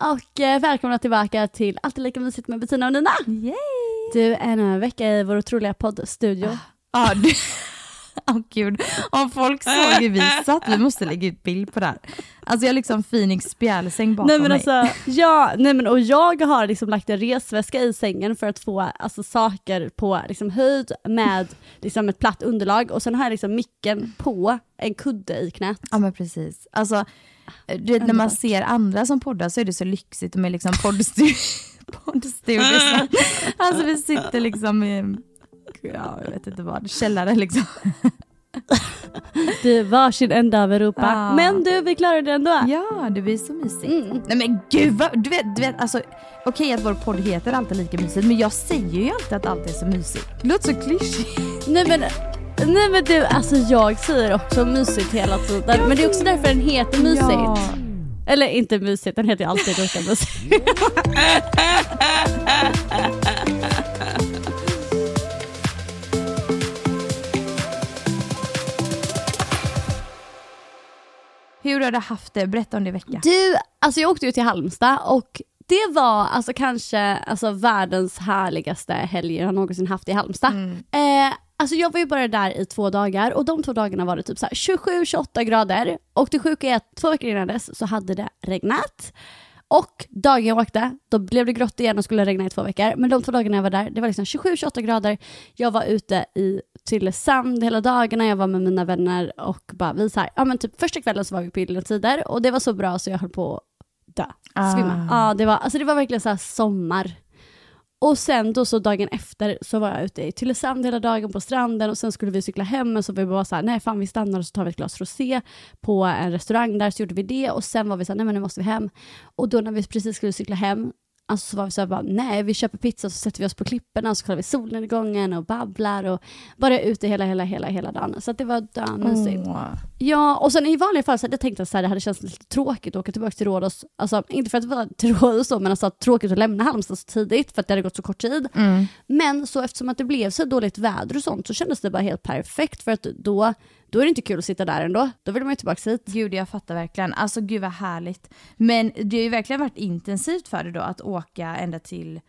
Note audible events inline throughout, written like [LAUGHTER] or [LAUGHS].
och eh, välkomna tillbaka till Alltid lika mysigt med Bettina och Nina. Yay! Du, ännu en vecka i vår otroliga poddstudio. Ja, du... [LAUGHS] Åh oh, gud, om folk såg hur vi satt, vi måste lägga ut bild på det här. Alltså jag har liksom Phoenix spjälsäng bakom nej, men mig. Alltså, ja, nej men och jag har liksom lagt en resväska i sängen för att få alltså, saker på liksom, höjd med liksom, ett platt underlag och sen har jag liksom micken på en kudde i knät. Ja men precis. Alltså, du vet, när man ser andra som poddar så är det så lyxigt med liksom poddstudior. [LAUGHS] poddstudior. [LAUGHS] alltså vi sitter liksom i ja, jag vet inte vad, källare liksom. [LAUGHS] Du, varsin ända av Europa. Ja. Men du, vi klarade det ändå. Ja, det blir så mysigt. Mm. Nej men gud, vad, du vet, du vet alltså, okej okay, att vår podd heter alltid lika mysigt, men jag säger ju alltid att allt är så mysigt. Det låter så klyschigt. Nej men, nej men du, alltså jag säger också mysigt hela tiden, men det är också därför den heter mysigt. Ja. Eller inte mysigt, den heter ju alltid mysigt. [LAUGHS] Hur har du haft det? Berätta om det i veckan. Du, alltså jag åkte ju till Halmstad och det var alltså kanske alltså världens härligaste helg jag någonsin haft i Halmstad. Mm. Eh, alltså jag var ju bara där i två dagar och de två dagarna var det typ 27-28 grader och det sjuka är att två veckor innan dess så hade det regnat. Och dagen jag åkte, då blev det grått igen och skulle regna i två veckor. Men de två dagarna jag var där, det var liksom 27-28 grader. Jag var ute i till sand hela dagarna, jag var med mina vänner och bara vi så här, ja men typ första kvällen så var vi på Gyllene Tider och det var så bra så jag höll på att dö, ah. svimma. Ja, det var, alltså det var verkligen så sommar. Och sen då så dagen efter så var jag ute i Tylösand hela dagen på stranden och sen skulle vi cykla hem men så var vi bara så här, nej fan vi stannar och så tar vi ett glas rosé på en restaurang där så gjorde vi det och sen var vi så här, nej men nu måste vi hem. Och då när vi precis skulle cykla hem Alltså så var vi så här bara, nej vi köper pizza så sätter vi oss på klipporna och så kollar vi solnedgången och babblar och bara ute hela, hela, hela, hela dagen. Så det var dömysigt. Oh. Ja, och sen i vanliga fall så hade jag tänkt att så här, det hade känts lite tråkigt att åka tillbaka till Rhodos. Alltså inte för att det var till Rhodos men alltså tråkigt att lämna Halmstad så tidigt för att det hade gått så kort tid. Mm. Men så eftersom att det blev så dåligt väder och sånt så kändes det bara helt perfekt för att då då är det inte kul att sitta där ändå. Då vill man ju tillbaka hit. Gud, jag fattar verkligen. Alltså gud vad härligt. Men det har ju verkligen varit intensivt för dig då att åka ända till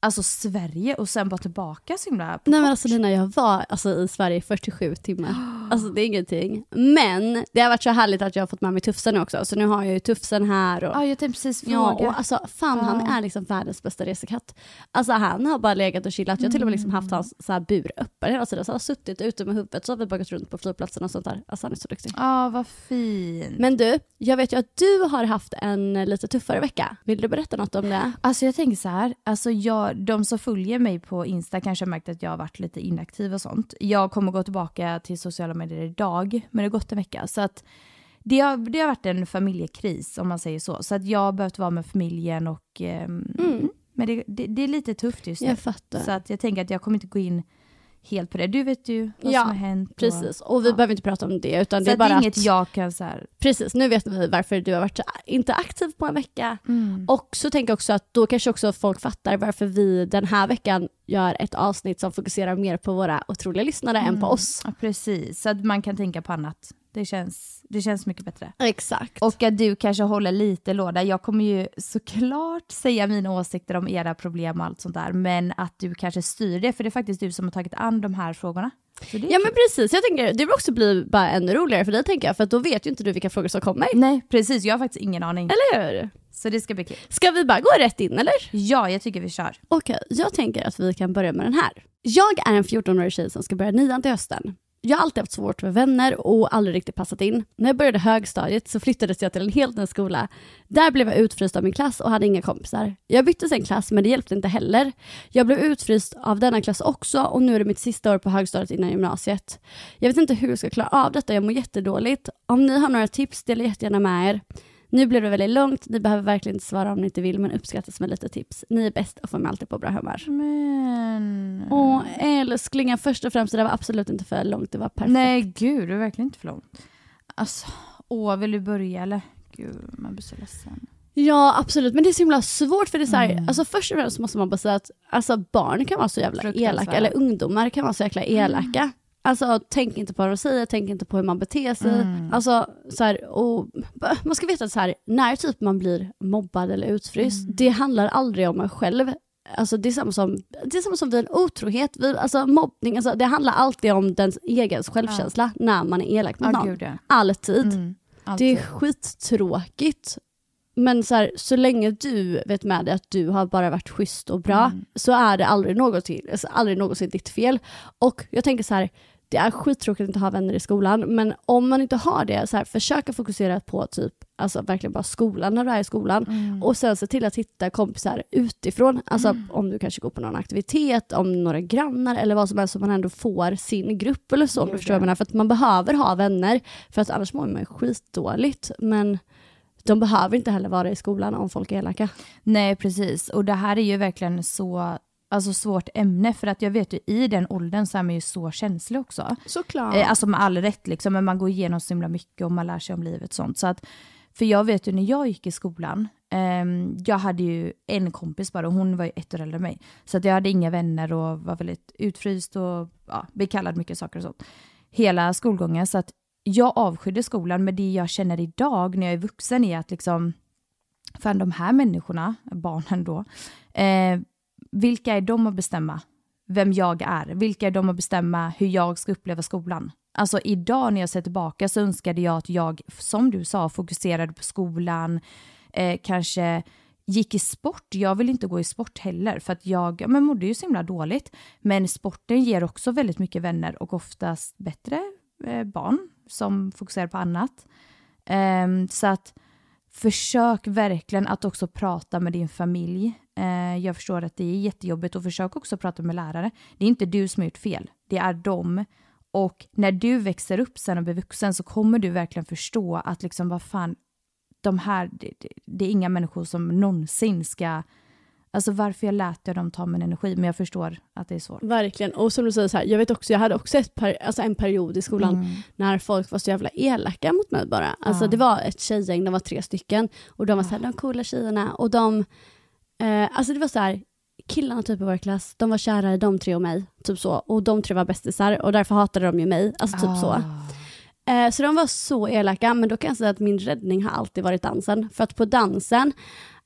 alltså Sverige och sen bara tillbaka så himla Nej men alltså Lina, jag var alltså, i Sverige i 47 timmar. [GASPS] [GASPS] Alltså det är ingenting. Men det har varit så härligt att jag har fått med mig Tufsen också, så nu har jag ju Tufsen här. Och, ja, jag tänkte precis fråga. Ja, och alltså fan ja. han är liksom världens bästa resekatt. Alltså han har bara legat och chillat, jag har till och med liksom haft hans så här bur öppen hela tiden, så han har suttit ute med huvudet, så har vi bara gått runt på flygplatsen och sånt där. Alltså han är så duktig. Ja, vad fint. Men du, jag vet ju att du har haft en lite tuffare vecka. Vill du berätta något om det? Alltså jag tänker så här, alltså jag de som följer mig på Insta kanske har märkt att jag har varit lite inaktiv och sånt. Jag kommer gå tillbaka till sociala medier idag, men det har gått en vecka. Så att det har, det har varit en familjekris om man säger så. Så att jag har behövt vara med familjen och eh, mm. men det, det, det, är lite tufft just nu. Jag fattar. Så att jag tänker att jag kommer inte gå in helt på det. Du vet ju vad Ja, som har hänt. och- Precis, och vi ja. behöver inte prata om det utan Så det är bara det är inget att, jag kan så här, precis nu vet vi varför du har varit så inte aktiv på en vecka. Mm. Och så tänker jag också att då kanske också folk fattar varför vi den här veckan gör ett avsnitt som fokuserar mer på våra otroliga lyssnare än på oss. Ja, precis, så att man kan tänka på annat. Det känns, det känns mycket bättre. Exakt. Och att du kanske håller lite låda. Jag kommer ju såklart säga mina åsikter om era problem och allt sånt där, men att du kanske styr det, för det är faktiskt du som har tagit an de här frågorna. Ja kul. men precis, jag tänker det vill också bli bara ännu roligare för dig tänker jag, för då vet ju inte du vilka frågor som kommer. Nej, precis. Jag har faktiskt ingen aning. Eller hur? Så det ska bli kul. Ska vi bara gå rätt in eller? Ja, jag tycker vi kör. Okej, jag tänker att vi kan börja med den här. Jag är en 14-årig tjej som ska börja nian till hösten. Jag har alltid haft svårt med vänner och aldrig riktigt passat in. När jag började högstadiet så flyttades jag till en helt ny skola. Där blev jag utfryst av min klass och hade inga kompisar. Jag bytte sen klass men det hjälpte inte heller. Jag blev utfryst av denna klass också och nu är det mitt sista år på högstadiet innan gymnasiet. Jag vet inte hur jag ska klara av detta, jag mår jättedåligt. Om ni har några tips, dela jättegärna med er. Nu blev det väldigt långt, ni behöver verkligen inte svara om ni inte vill men uppskattas med lite tips. Ni är bäst och får mig alltid på bra humör. Men... Åh älsklingen, först och främst det var absolut inte för långt, det var perfekt. Nej, gud, det är verkligen inte för långt. Alltså, åh, vill du börja eller? Gud, man blir så ledsen. Ja absolut, men det är så himla svårt för det är så här, Mm. alltså först och främst måste man bara säga att alltså, barn kan vara så jävla elaka, eller ungdomar kan vara så jäkla elaka. Alltså tänk inte på vad de säger, tänk inte på hur man beter sig. Alltså, så här, och, man ska veta att så här, när typ man blir mobbad eller utfryst, det handlar aldrig om en själv. Alltså det är samma som, det är samma som vid en otrohet, vid, alltså mobbning, alltså, det handlar alltid om den egen självkänsla när man är elak mot Ja, någon. gud ja. Alltid. Mm, Det alltid. är skittråkigt. Men så, här, så länge du vet med dig att du har bara varit schysst och bra Mm. så är det aldrig, någonsin, alltså aldrig någonsin ditt fel. Och jag tänker så här, det är skittråkigt att inte ha vänner i skolan men om man inte har det, så här, försök att fokusera på typ alltså verkligen bara skolan när du är i skolan Mm. och sen se till att hitta kompisar utifrån. Alltså om du kanske går på någon aktivitet, om några grannar eller vad som helst så man ändå får sin grupp eller så. om du förstår vad jag menar. För att man behöver ha vänner för att annars mår man skitdåligt. Men de behöver inte heller vara i skolan om folk är elaka. Nej, precis. Och det här är ju verkligen så alltså, svårt ämne, för att jag vet ju i den åldern så är man ju så känslig också. Såklart. Eh, alltså med all rätt liksom, men man går igenom så himla mycket och man lär sig om livet och sånt. Så att, för jag vet ju när jag gick i skolan, ehm, jag hade ju en kompis bara och hon var ju ett år äldre än mig. Så att jag hade inga vänner och var väldigt utfryst och ja, blev kallad mycket saker och sånt. Hela skolgången. Så att jag avskydde skolan, men det jag känner idag när jag är vuxen är att liksom, fan de här människorna, barnen då, eh, vilka är de att bestämma vem jag är? Vilka är de att bestämma hur jag ska uppleva skolan? Alltså idag när jag ser tillbaka så önskade jag att jag, som du sa, fokuserade på skolan, eh, kanske gick i sport. Jag vill inte gå i sport heller för att jag men mådde ju så himla dåligt. Men sporten ger också väldigt mycket vänner och oftast bättre Eh, barn som fokuserar på annat. Ehm, så att försök verkligen att också prata med din familj. Eh, jag förstår att det är jättejobbigt och försök också prata med lärare. Det är inte du som har gjort fel, det är de. Och när du växer upp sen och blir vuxen så kommer du verkligen förstå att liksom vad fan, de här, det, det, det är inga människor som någonsin ska, alltså varför jag lät jag dem ta min energi, men jag förstår att det är svårt. Verkligen. Och som du säger, så här, jag vet också, jag hade också ett per, alltså en period i skolan Mm. när folk var så jävla elaka mot mig bara. Alltså Ja. det var ett tjejgäng, de var tre stycken och de var så här, de coola tjejerna och de, eh, alltså det var så här, killarna typ i vår klass, de var kära i de tre och mig, typ så. Och de tre var bästisar och därför hatade de ju mig, alltså typ så. Ah. Eh, så de var så elaka, men då kan jag säga att min räddning har alltid varit dansen. För att på dansen,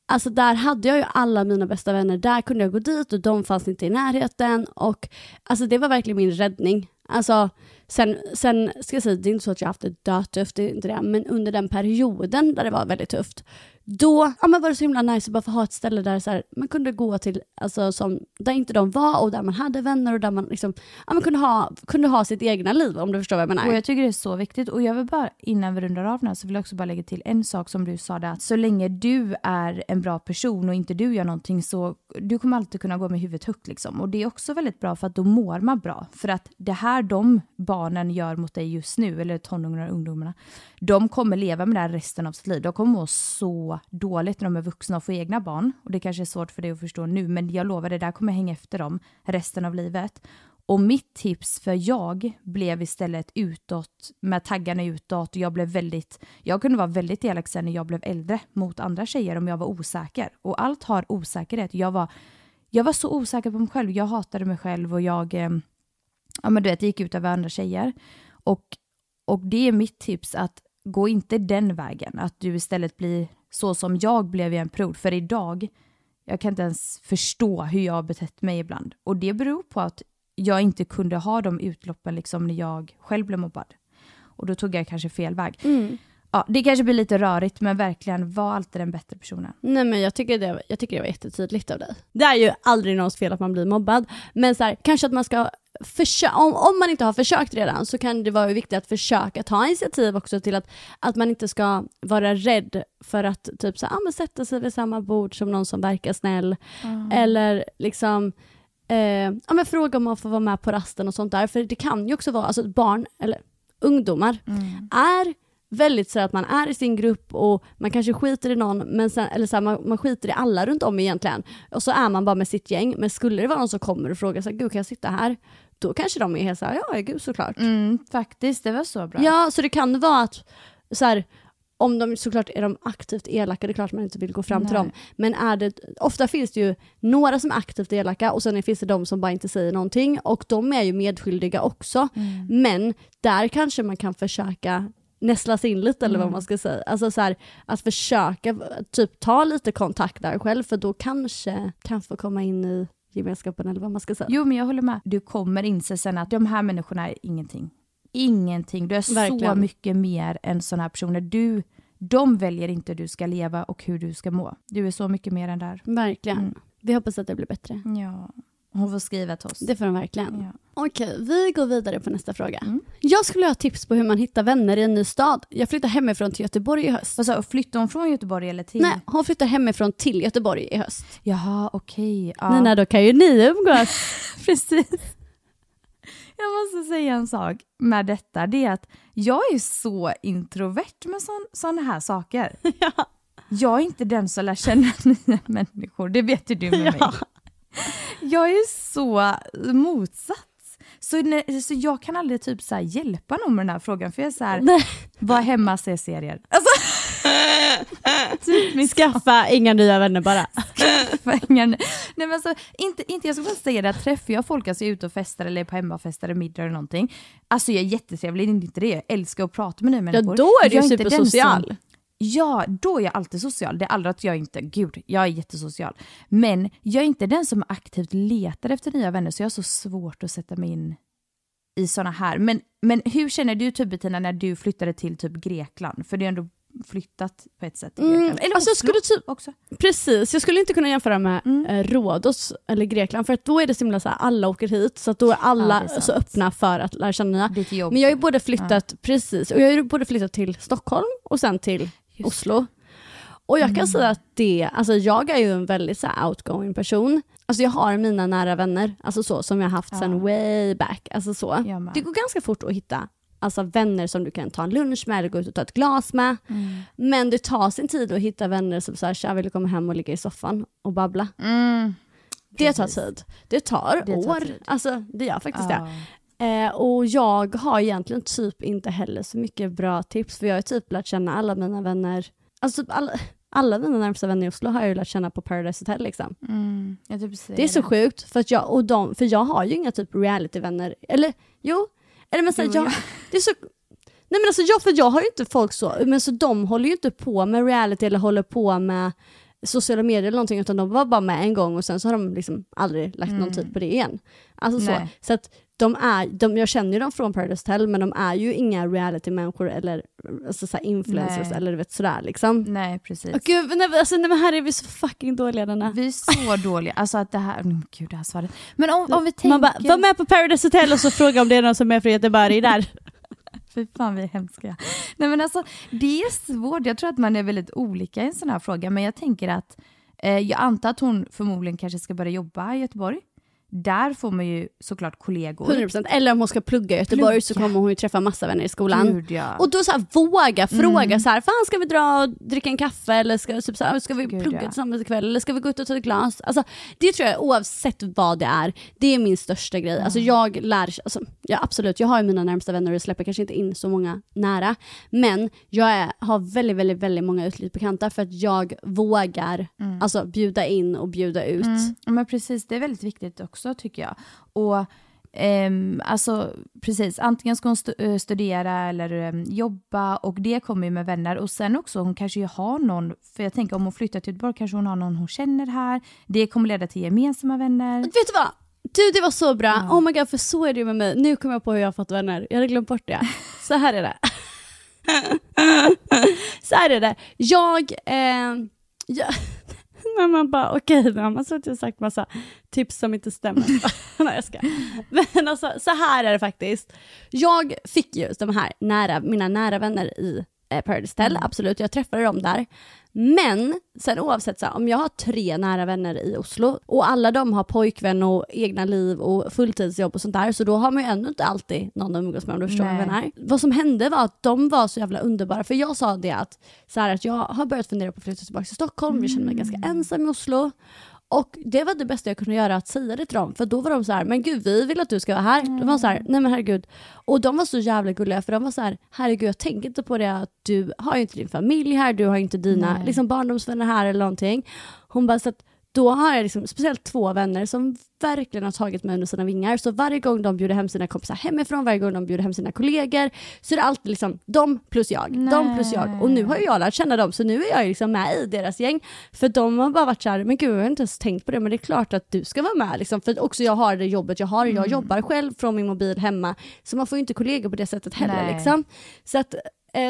alltså där hade jag ju alla mina bästa vänner, där kunde jag gå dit och de fanns inte i närheten. Och alltså det var verkligen min räddning. Alltså sen, sen ska jag säga, det är inte så att jag haft det dötufft, det är inte det, men under den perioden där det var väldigt tufft, då ja, men var det så himla nice att bara få ha ett ställe där så här, man kunde gå till, alltså som, där inte de var och där man hade vänner och där man liksom, ja, man kunde ha, kunde ha sitt egna liv om du förstår vad jag menar. Och jag tycker det är så viktigt. Och jag vill bara, innan vi rundar av den så vill jag också bara lägga till en sak som du sa där. Att så länge du är en bra person och inte du gör någonting så du kommer alltid kunna gå med huvudet högt liksom. Och det är också väldigt bra för att då mår man bra. För att det här de barnen gör mot dig just nu, eller tonåringarna och ungdomarna, de kommer leva med det här resten av sitt liv. De kommer må så dåligt när de är vuxna och får egna barn. Och det kanske är svårt för dig att förstå nu, men jag lovar, det där kommer hänga efter dem resten av livet. Och mitt tips för jag blev istället utåt, med taggarna utåt. Jag blev väldigt, jag kunde vara väldigt elak sen när jag blev äldre mot andra tjejer om jag var osäker. Och allt har osäkerhet. Jag var, jag var så osäker på mig själv. Jag hatade mig själv och jag, eh, ja men du vet, gick ut över andra tjejer. Och, och det är mitt tips att gå inte den vägen. Att du istället blir så som jag blev i en period. För idag, jag kan inte ens förstå hur jag har betett mig ibland. Och det beror på att jag inte kunde ha de utloppen liksom när jag själv blev mobbad. Och då tog jag kanske fel väg. Mm. Ja, det kanske blir lite rörigt, men verkligen var alltid den bättre personen. Nej men jag tycker, det, jag tycker det var jättetydligt av dig. Det är ju aldrig någons fel att man blir mobbad, men så här, kanske att man ska försöka, om, om man inte har försökt redan så kan det vara viktigt att försöka ta initiativ också till att, att man inte ska vara rädd för att typ så, ah, men sätta sig vid samma bord som någon som verkar snäll. Eller liksom eh, ja, men fråga om man får vara med på rasten och sånt där. För det kan ju också vara, alltså barn, eller ungdomar, är väldigt så att man är i sin grupp och man kanske skiter i någon, men sen, eller så här, man, man skiter i alla runt om egentligen. Och så är man bara med sitt gäng, men skulle det vara någon som kommer och frågar så här, gud kan jag sitta här? Då kanske de är helt såhär, ja gud såklart. Mm, faktiskt, det var så bra. Ja, så det kan vara att så här, om de såklart är de aktivt elaka, det är klart man inte vill gå fram till Nej. dem. Men är det, ofta finns det ju några som är aktivt elaka och sen finns det de som bara inte säger någonting och de är ju medskyldiga också. Mm. Men där kanske man kan försöka nästla sig in lite eller vad man ska säga. Alltså så här, att försöka typ ta lite kontakt där själv för då kanske kan få komma in i gemenskapen eller vad man ska säga. Jo, men jag håller med. Du kommer inse sen att de här människorna är ingenting. Ingenting. Du är så Verkligen. mycket mer än sådana här personer. Du, de väljer inte hur du ska leva och hur du ska må. Du är så mycket mer än där. Verkligen. Mm. Vi hoppas att det blir bättre. Ja. Hon får skriva till oss. Det får de verkligen. Ja. Okej, vi går vidare på nästa fråga. Mm. Jag skulle ha tips på hur man hittar vänner i en ny stad. Jag flyttar hemifrån till Göteborg i höst. Du? Flyttade hon från Göteborg eller till? Nej, hon flyttar hemifrån till Göteborg i höst. Jaha, okej. Ja. Nina, då kan ju ni umgås. [LAUGHS] Precis. Jag måste säga en sak med detta. Det är att jag är så introvert med sådana här saker. [LAUGHS] Jag är inte den som lär känna [LAUGHS] nya människor. Det vet ju du med mig. Jag är så motsatt. Så, när, så jag kan aldrig typ så hjälpa någon med den här frågan. För jag är så här, Nej. var hemma och se serier. Alltså, [LAUGHS] typ Skaffa inga nya vänner bara. pengar. Nej men alltså, inte, inte, jag ska bara säga det, att träffar jag folk, alltså ute och festar eller är på hemmafester eller middag eller någonting. Alltså jag är jättetrevlig, det är inte det. Jag älskar att prata med nya Ja, människor. då är du ju supersocial. som- Ja, då är jag alltid social. Det är aldrig att jag inte, gud, jag är jättesocial. Men jag är inte den som aktivt letar efter nya vänner, så jag har så svårt att sätta mig in i såna här. Men, men hur känner du typ Bettina när du flyttade till typ Grekland? För det är ändå flyttat på ett sätt Mm. Eller alltså, Oslo typ- också. Precis, jag skulle inte kunna jämföra med Mm. eh, Rhodos eller Grekland för att då är det så himla så här, alla åker hit så då är alla Ja, är så öppna för att lära känna nya. Men jag har ju både flyttat, precis, och jag har ju både flyttat till Stockholm och sen till Oslo. Och jag kan Mm. säga att det, alltså jag är ju en väldigt så outgoing person. Alltså jag har mina nära vänner, alltså så som jag haft sen way back. Alltså så. Det går ganska fort att hitta alltså vänner som du kan ta en lunch med eller gå ut och ta ett glas med. Mm. Men det tar sin tid att hitta vänner som säger tja vill du komma hem och ligga i soffan och babbla. Mm. Det tar tid. Det tar Det tar år. tid. Alltså det gör faktiskt Ja. det. Eh, och jag har egentligen typ inte heller så mycket bra tips för jag har typ lärt känna alla mina vänner, alltså typ alla, alla mina närmsta vänner i Oslo har jag ju lärt känna på Paradise Hotel liksom. Mm. Typ Det är så sjukt för att jag, och de, för jag har ju inga typ realityvänner, eller jo, eller men så, här, Jo, jag, ja. det är så Nej men alltså jag, för jag har ju inte folk så, men så de håller ju inte på med reality eller håller på med sociala medier eller någonting utan de var bara med en gång och sen så har de liksom aldrig lagt någon tid på det igen. Alltså så. Nej. Så att de är, de, jag känner ju dem från Paradise Hotel men de är ju inga reality-människor eller alltså så här influencers Nej. eller du vet sådär liksom. Nej, precis. Åh gud, nej, men alltså, nej, men här är vi så fucking dåliga Dana. Vi är så dåliga. Alltså att det här, mm, gud det här svaret. Men om, om vi tänker... Man bara, var med på Paradise Hotel och så fråga om det är någon som är från Göteborg där. [LAUGHS] Fy fan vi är hemska. Nej men alltså det är svårt. Jag tror att man är väldigt olika i en sån här fråga. Men jag tänker att eh, jag antar att hon förmodligen kanske ska börja jobba i Göteborg. Där får man ju såklart kollegor. 100% eller om hon ska plugga i Göteborg så Plugga. kommer hon ju träffa massa vänner i skolan. Gud, ja. Och då så här, våga fråga så här, fan ska vi dra och dricka en kaffe eller ska, typ så här, ska vi Gud, plugga ja. tillsammans ikväll eller ska vi gå ut och ta ett glas? Alltså, det tror jag oavsett vad det är, det är min största grej. Alltså jag lär, alltså, ja absolut jag har ju mina närmsta vänner och släpper kanske inte in så många nära. Men jag är, har väldigt, väldigt, väldigt många utbytesbekanta för att jag vågar alltså, bjuda in och bjuda ut. Mm, men precis, det är väldigt viktigt också tycker jag. Och ehm, alltså precis, antingen ska hon stu- eh, studera eller ehm, jobba och det kommer ju med vänner. Och sen också, hon kanske ju har någon, för jag tänker om hon flyttar till Göteborg kanske hon har någon hon känner här. Det kommer leda till gemensamma vänner. Vet du vad? Du det var så bra, oh my god för så är det ju med mig. Nu kommer jag på hur jag har fått vänner, jag hade glömt bort det. [LAUGHS] Så här är det. [LAUGHS] så här är det, jag, eh, jag när man bara okej, okay, nu har man suttit och sagt massa tips som inte stämmer. [LAUGHS] Nej jag ska. Men alltså så här är det faktiskt. Jag fick ju de här nära, mina nära vänner i eh, Paradise Hotel, absolut, jag träffade dem där. Men sen oavsett, så här, om jag har tre nära vänner i Oslo och alla de har pojkvän och egna liv och fulltidsjobb och sånt där, så då har man ju ändå inte alltid någon att umgås med om du förstår vad jag menar. Vad som hände var att de var så jävla underbara, för jag sa det att, så här, att jag har börjat fundera på att flytta tillbaka till Stockholm, jag känner mig ganska ensam i Oslo. Och det var det bästa jag kunde göra, att säga det till dem. För då var de så här, men gud vi vill att du ska vara här. De var så här, nej men herregud. Och de var så jävla gulliga för de var så här, herregud jag tänker inte på det att du har ju inte din familj här, du har inte dina liksom, barndomsvänner här eller någonting. Hon bara, så att då har jag liksom, speciellt två vänner som verkligen har tagit mig under sina vingar. Så varje gång de bjuder hem sina kompisar hemifrån, varje gång de bjuder hem sina kollegor, så är det alltid liksom de plus jag, de plus jag. Och nu har jag lärt känna dem, så nu är jag liksom med i deras gäng. För de har bara varit så här, men gud jag har inte ens tänkt på det, men det är klart att du ska vara med. Liksom. För också jag har det jobbet jag har, jag jobbar själv från min mobil hemma, så man får ju inte kollegor på det sättet heller. Nej. Liksom. Så att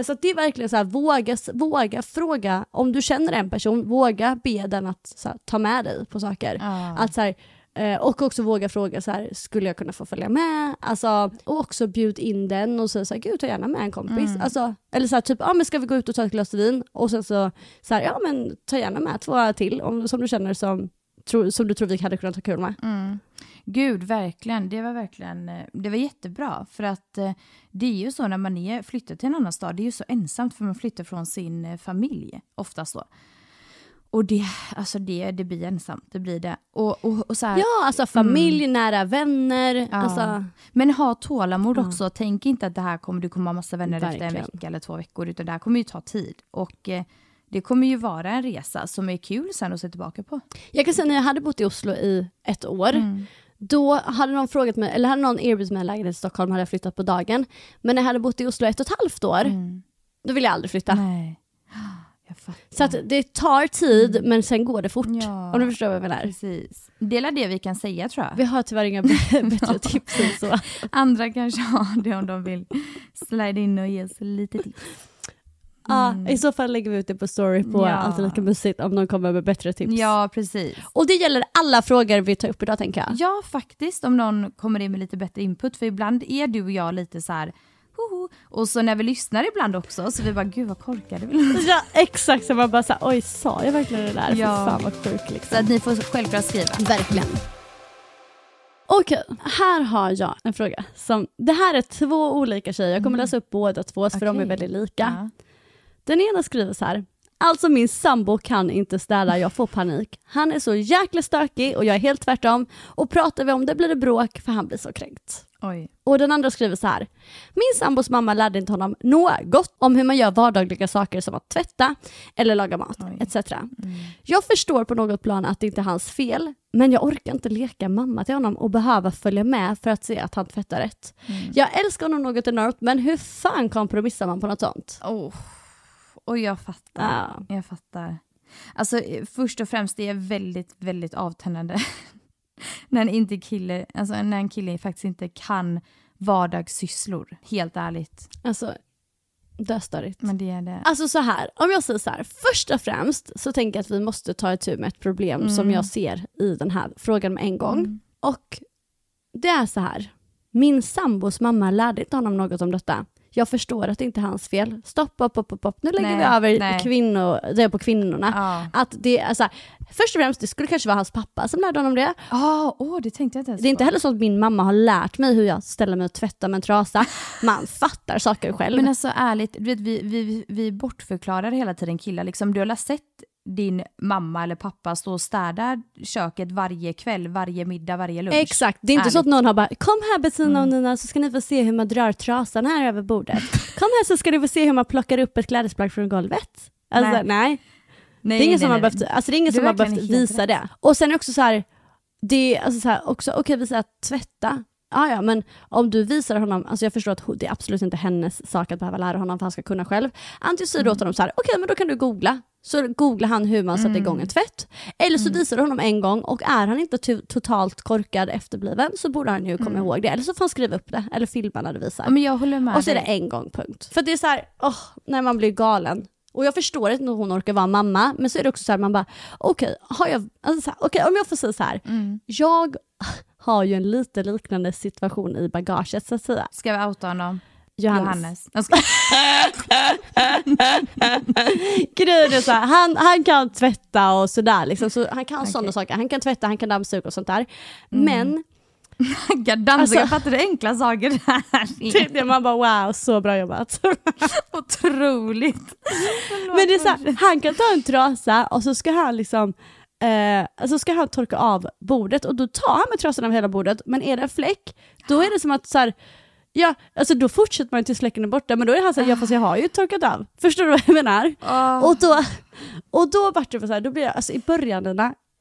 Så att det är verkligen så här, våga, våga fråga, om du känner en person, våga be den att så här, ta med dig på saker. Ja. Att, så här, eh, och också våga fråga, så här, skulle jag kunna få följa med? Alltså, och också bjud in den och säga så här, gud ta gärna med en kompis. Alltså, eller så här, typ, ja men ska vi gå ut och ta ett glas vin? Och sen så, så här, ja men ta gärna med två till om, som du känner som, tro, som du tror vi hade kunnat ha kul med. Mm. Gud, verkligen. Det var verkligen eh, det var jättebra. För att eh, det är ju så när man är, flyttar till en annan stad, det är ju så ensamt för man flyttar från sin eh, familj, oftast då. Och det, alltså det, det blir ensamt, det blir det. Och, och, och så här, Ja, alltså familj, nära vänner. Ja. Alltså, Men ha tålamod också. Tänk inte att det här kommer, du kommer ha massa vänner efter en Verkligen. vecka eller två veckor, utan det här kommer ju ta tid. Och eh, det kommer ju vara en resa som är kul sen att se tillbaka på. Jag kan säga när jag hade bott i Oslo i ett år, då hade någon frågat mig, eller hade någon erbjudit mig en lägenhet i Stockholm hade jag flyttat på dagen. Men när jag hade bott i Oslo ett och ett halvt år, då ville jag aldrig flytta. Nej. [GASPS] Så att det tar tid, men sen går det fort. Ja. Om du förstår vad jag menar. Precis. Det är det vi kan säga tror jag. Vi har tyvärr inga [LAUGHS] bättre tips än så. Andra kanske har det om de vill slide in och ge oss lite tips. Ja, I så fall lägger vi ut det på story på Ja. Lika Mysigt om någon kommer med bättre tips. Ja, precis. Och det gäller alla frågor vi tar upp idag tänker jag. Ja, faktiskt om någon kommer in med lite bättre input. För ibland är du och jag lite så här, hoho. Och så när vi lyssnar ibland också, så vi bara, gud vad korkade vi. [LAUGHS] Ja exakt, så man bara såhär, oj sa jag verkligen det där? Ja. Ja. Fan vad sjuk Så liksom. att ni får självklart skriva. Verkligen. Okej, här har jag en fråga. Som, det här är två olika tjejer, jag kommer läsa upp båda två för de är Mm. Väldigt lika. Ja. Den ena skriver så här. Alltså min sambo kan inte städa, jag får panik. Han är så jäkla stökig och jag är helt tvärtom. Och pratar vi om det blir det bråk för han blir så kränkt. Oj. Och den andra skriver så här. Min sambos mamma lärde inte honom något om hur man gör vardagliga saker som att tvätta eller laga mat etc. Jag förstår på något plan att det inte är hans fel, men jag orkar inte leka mamma till honom och behöva följa med för att se att han tvättar rätt. Jag älskar honom något enormt, men hur fan kompromissar man på något sånt? Oh. Och jag fattar. Ja. Jag fattar. Alltså eh, först och främst det är väldigt, väldigt avtändande. [LAUGHS] när, en inte kille, alltså, när en kille faktiskt inte kan vardagssysslor. Helt ärligt. Alltså, döstörigt. Men det är det. Alltså så här, om jag säger så här, först och främst så tänker jag att vi måste ta itu med ett problem som jag ser i den här frågan med en gång. Och det är så här, min sambos mamma lärde inte honom något om detta. Jag förstår att det inte är hans fel. Stopp, upp, upp, upp. nu lägger Nej, vi över nej. kvinnor, det på kvinnorna. Ja. Att det, alltså, först och främst, det skulle kanske vara hans pappa som lärde honom det. Ja, åh det tänkte jag inte ens Det är inte på. heller så att min mamma har lärt mig hur jag ställer mig och tvättar med en trasa. [LAUGHS] Man fattar saker själv. Men alltså ärligt, du vet, vi, vi, vi bortförklarar hela tiden killar. Liksom, du har sett din mamma eller pappa stå och städa köket varje kväll, varje middag, varje lunch? Exakt, det är inte så att Ärligt. någon har bara kom här Bettina Mm. och Nina så ska ni få se hur man drar trasan här över bordet. [LAUGHS] Kom här så ska ni få se hur man plockar upp ett klädesplagg från golvet. Alltså nej. Nej. Det är ingen som har nej, behövt, alltså det är ingen som har behövt visa rätt. det. Och sen är också så här, det är alltså så här också, okej vi säger att tvätta, Ja, ja, men om du visar honom, alltså jag förstår att det är absolut inte hennes sak att behöva lära honom för han ska kunna själv. Antingen säger du åt honom så här, okej men då kan du googla. Så googlar han hur man sätter igång en tvätt. Eller så visar du honom en gång och är han inte to- totalt korkad efterbliven så borde han ju komma ihåg det. Eller så får han skriva upp det eller filma när du visar. Ja, men jag håller med Och så är det en gång, punkt. För det är så här, åh, när man blir galen. Och jag förstår inte hon orkar vara mamma, men så är det också så här, man bara, okej, har jag, alltså här, okej, om jag får säga så här, Mm. jag har ju en lite liknande situation i bagaget så att säga. Ska vi outa honom? Johannes. Johannes. Är så här, han, han kan tvätta och sådär, liksom, så han kan sådana Okej. saker, han kan tvätta, han kan dammsuga och sånt där. Mm. Men, [LAUGHS] Dansa, Alltså- jag fattar det enkla saker där. [LAUGHS] typ det man bara wow, så bra jobbat. [LAUGHS] Otroligt. Men det är så här, han kan ta en trasa och så ska han liksom eh, alltså ska han torka av bordet och då tar han med trasan av hela bordet, men är det en fläck, då är det som att så här, ja, alltså då fortsätter man tills fläcken är borta, men då är han såhär, ja fast jag har ju torkat av. [LAUGHS] Förstår du vad jag menar? Och då, och då vart det så här, då blir jag, alltså i början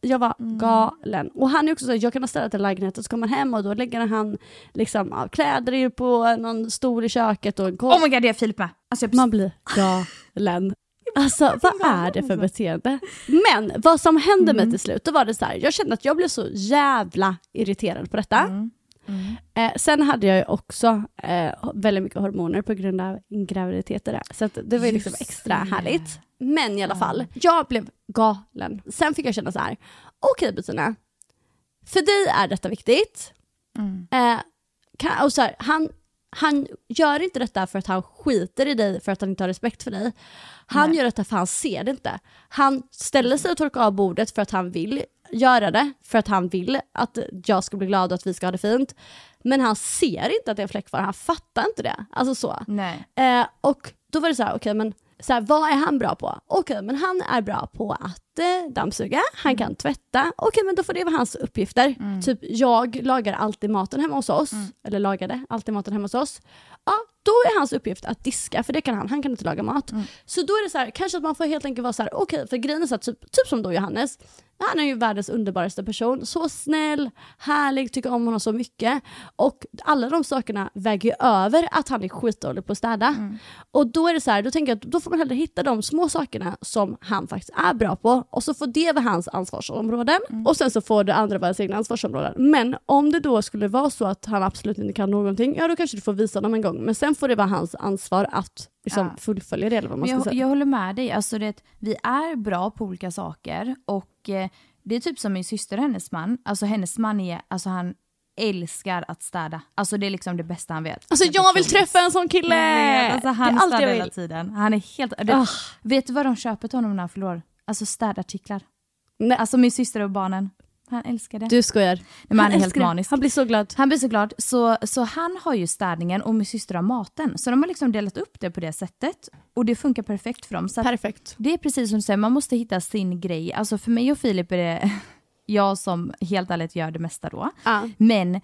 jag var galen. Och han är också så här, jag kan ha ställt en lägenhet och så kommer han hem och då lägger han liksom kläder på någon stol i köket och en korg. Oh my god, det är Filip med. Alltså, Man blir galen. [LAUGHS] Alltså vad är det för beteende? Men vad som hände mig till slut, då var det så här, jag kände att jag blev så jävla irriterad på detta. Eh, sen hade jag ju också eh, väldigt mycket hormoner på grund av graviditeter. Så det var ju liksom extra det. härligt. Men i alla fall, jag blev galen. Sen fick jag känna så här, okej Bettina, för dig är detta viktigt. Eh, kan, och så här, han, han gör inte detta för att han skiter i dig för att han inte har respekt för dig. Han gör detta för att han ser det inte. Han ställer sig och torkar av bordet för att han vill göra det, för att han vill att jag ska bli glad och att vi ska ha det fint. Men han ser inte att det är en fläck kvar, han fattar inte det. Alltså så. Nej. Eh, och då var det så här, okej men så här, vad är han bra på? Okej, men han är bra på att dammsuga, han kan tvätta. Okej, men då får det vara hans uppgifter. Typ jag lagar alltid maten hemma hos oss, eller lagade alltid maten hemma hos oss. Ja, då är hans uppgift att diska, för det kan han, han kan inte laga mat. Så då är det så här, kanske att man får helt enkelt vara så här, okej, för grejen är så att typ, typ som då Johannes, han är ju världens underbaraste person, så snäll, härlig, tycker om honom så mycket. Och alla de sakerna väger ju över att han är skitdålig på att städa. Och då är det så här, då tänker jag att då får man hellre hitta de små sakerna som han faktiskt är bra på och så får det vara hans ansvarsområden och sen så får det andra vara egna ansvarsområden. Men om det då skulle vara så att han absolut inte kan någonting, ja då kanske du får visa honom en gång. Men sen får det vara hans ansvar att liksom Ja. fullfölja det eller vad man ska jag, säga. jag håller med dig. Alltså det, vi är bra på olika saker och eh, det är typ som min syster och hennes man. Alltså hennes man är, alltså han älskar att städa. Alltså det är liksom det bästa han vet. Alltså jag vill träffa en sån kille! Vet, Alltså han det är städar hela tiden. Han är helt... Det, Ah. Vet du vad de köper till honom när han fyller år? Alltså städartiklar. Nej, Alltså min syster och barnen. Han älskar det. du skojar. men han är helt det. manisk. Han blir så glad. Han blir så glad. Så, så han har ju städningen och min syster har maten. Så de har liksom delat upp det på det sättet. Och det funkar perfekt för dem. Så Perfekt. det är precis som du säger, man måste hitta sin grej. Alltså för mig och Filip är det [LAUGHS] jag som helt ärligt gör det mesta då. Ja. Men,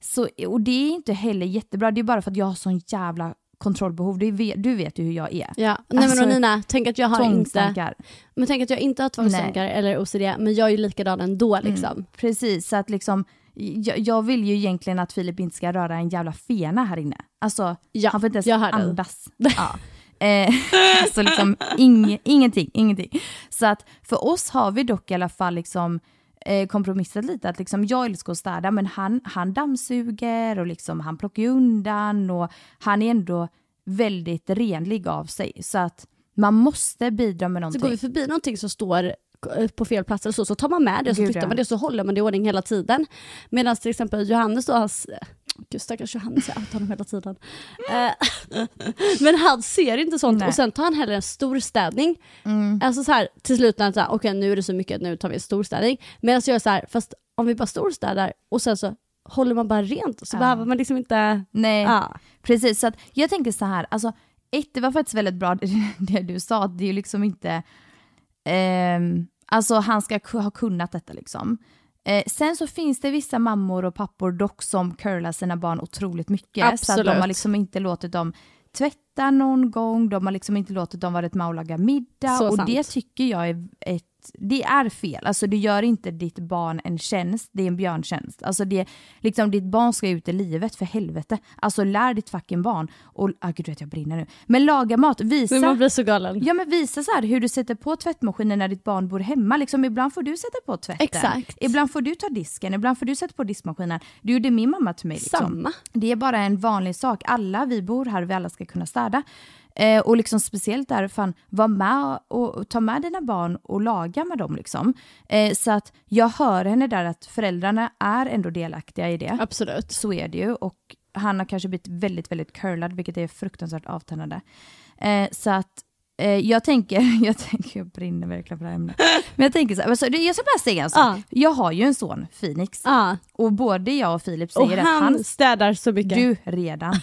så, och det är inte heller jättebra, det är bara för att jag har sån jävla kontrollbehov. Du vet, du vet ju hur jag är. Ja. Nej men Alltså, och Nina, tänk att jag har inte, men tänk att jag inte har tvångstankar eller OCD, men jag är ju likadan ändå liksom. Precis, så att liksom jag, jag vill ju egentligen att Filip inte ska röra en jävla fena här inne. Alltså, Ja, han får inte ens andas. [LAUGHS] Ja. Eh, [LAUGHS] alltså liksom ing, ingenting, ingenting. Så att för oss har vi dock i alla fall liksom eh, kompromissat lite att liksom jag älskar att städa men han, han dammsuger och liksom han plockar undan och han är ändå väldigt renlig av sig. Så att man måste bidra med Så någonting. går vi förbi någonting som står på fel plats eller så, så tar man med det och så Gud, flyttar man det och så håller man det i ordning hela tiden. Medan till exempel Johannes då, hans, gud stackars Johannes, jag tar honom hela tiden. Eh, [LAUGHS] men han ser inte sånt Nej. och sen tar han heller en stor städning. Mm. Alltså så här, till slut när han okej nu är det så mycket nu tar vi en storstädning. Medan jag är så här, fast om vi bara storstädar och sen så håller man bara rent så Ja. behöver man liksom inte... Nej, Ja. precis. Så att jag tänker så här, alltså ett, det var faktiskt väldigt bra [LAUGHS] det du sa, att det är ju liksom inte, ehm, alltså han ska ha kunnat detta liksom. Eh, sen så finns det vissa mammor och pappor dock som curlar sina barn otroligt mycket. Så att de Absolut. har liksom inte låtit dem tvätta någon gång, de har liksom inte låtit dem varit med och laga middag. Så och sant. det tycker jag är ett det är fel, alltså det gör inte ditt barn en tjänst, det är en björntjänst. Alltså det, liksom ditt barn ska ut i livet för helvete. Alltså lär ditt fucking barn, och ah, gud vet jag brinner nu. Men laga mat, visa. Men man blir så galen. Ja men visa så här hur du sätter på tvättmaskinen när ditt barn bor hemma. Liksom, ibland får du sätta på tvätten. Exakt. Ibland får du ta disken, ibland får du sätta på diskmaskinen. Det gjorde min mamma till mig. Liksom. Samma. Det är bara en vanlig sak. Alla vi bor här, vi alla ska kunna städa. Eh, och liksom speciellt där, fan, var med och, och ta med dina barn och laga med dem. Liksom. Eh, så att jag hör henne där att föräldrarna är ändå delaktiga i det. Absolut. Så är det ju. Och han har kanske blivit väldigt, väldigt curlad, vilket är fruktansvärt avtändande. Eh, så att jag tänker, [LAUGHS] jag tänker, jag brinner verkligen för det här ämnet. Men jag tänker så här, alltså, jag ska bara säga en sak. Ja. Jag har ju en son, Phoenix. Ja. Och både jag och Filip Och säger att han, han städar så mycket. du redan. [LAUGHS]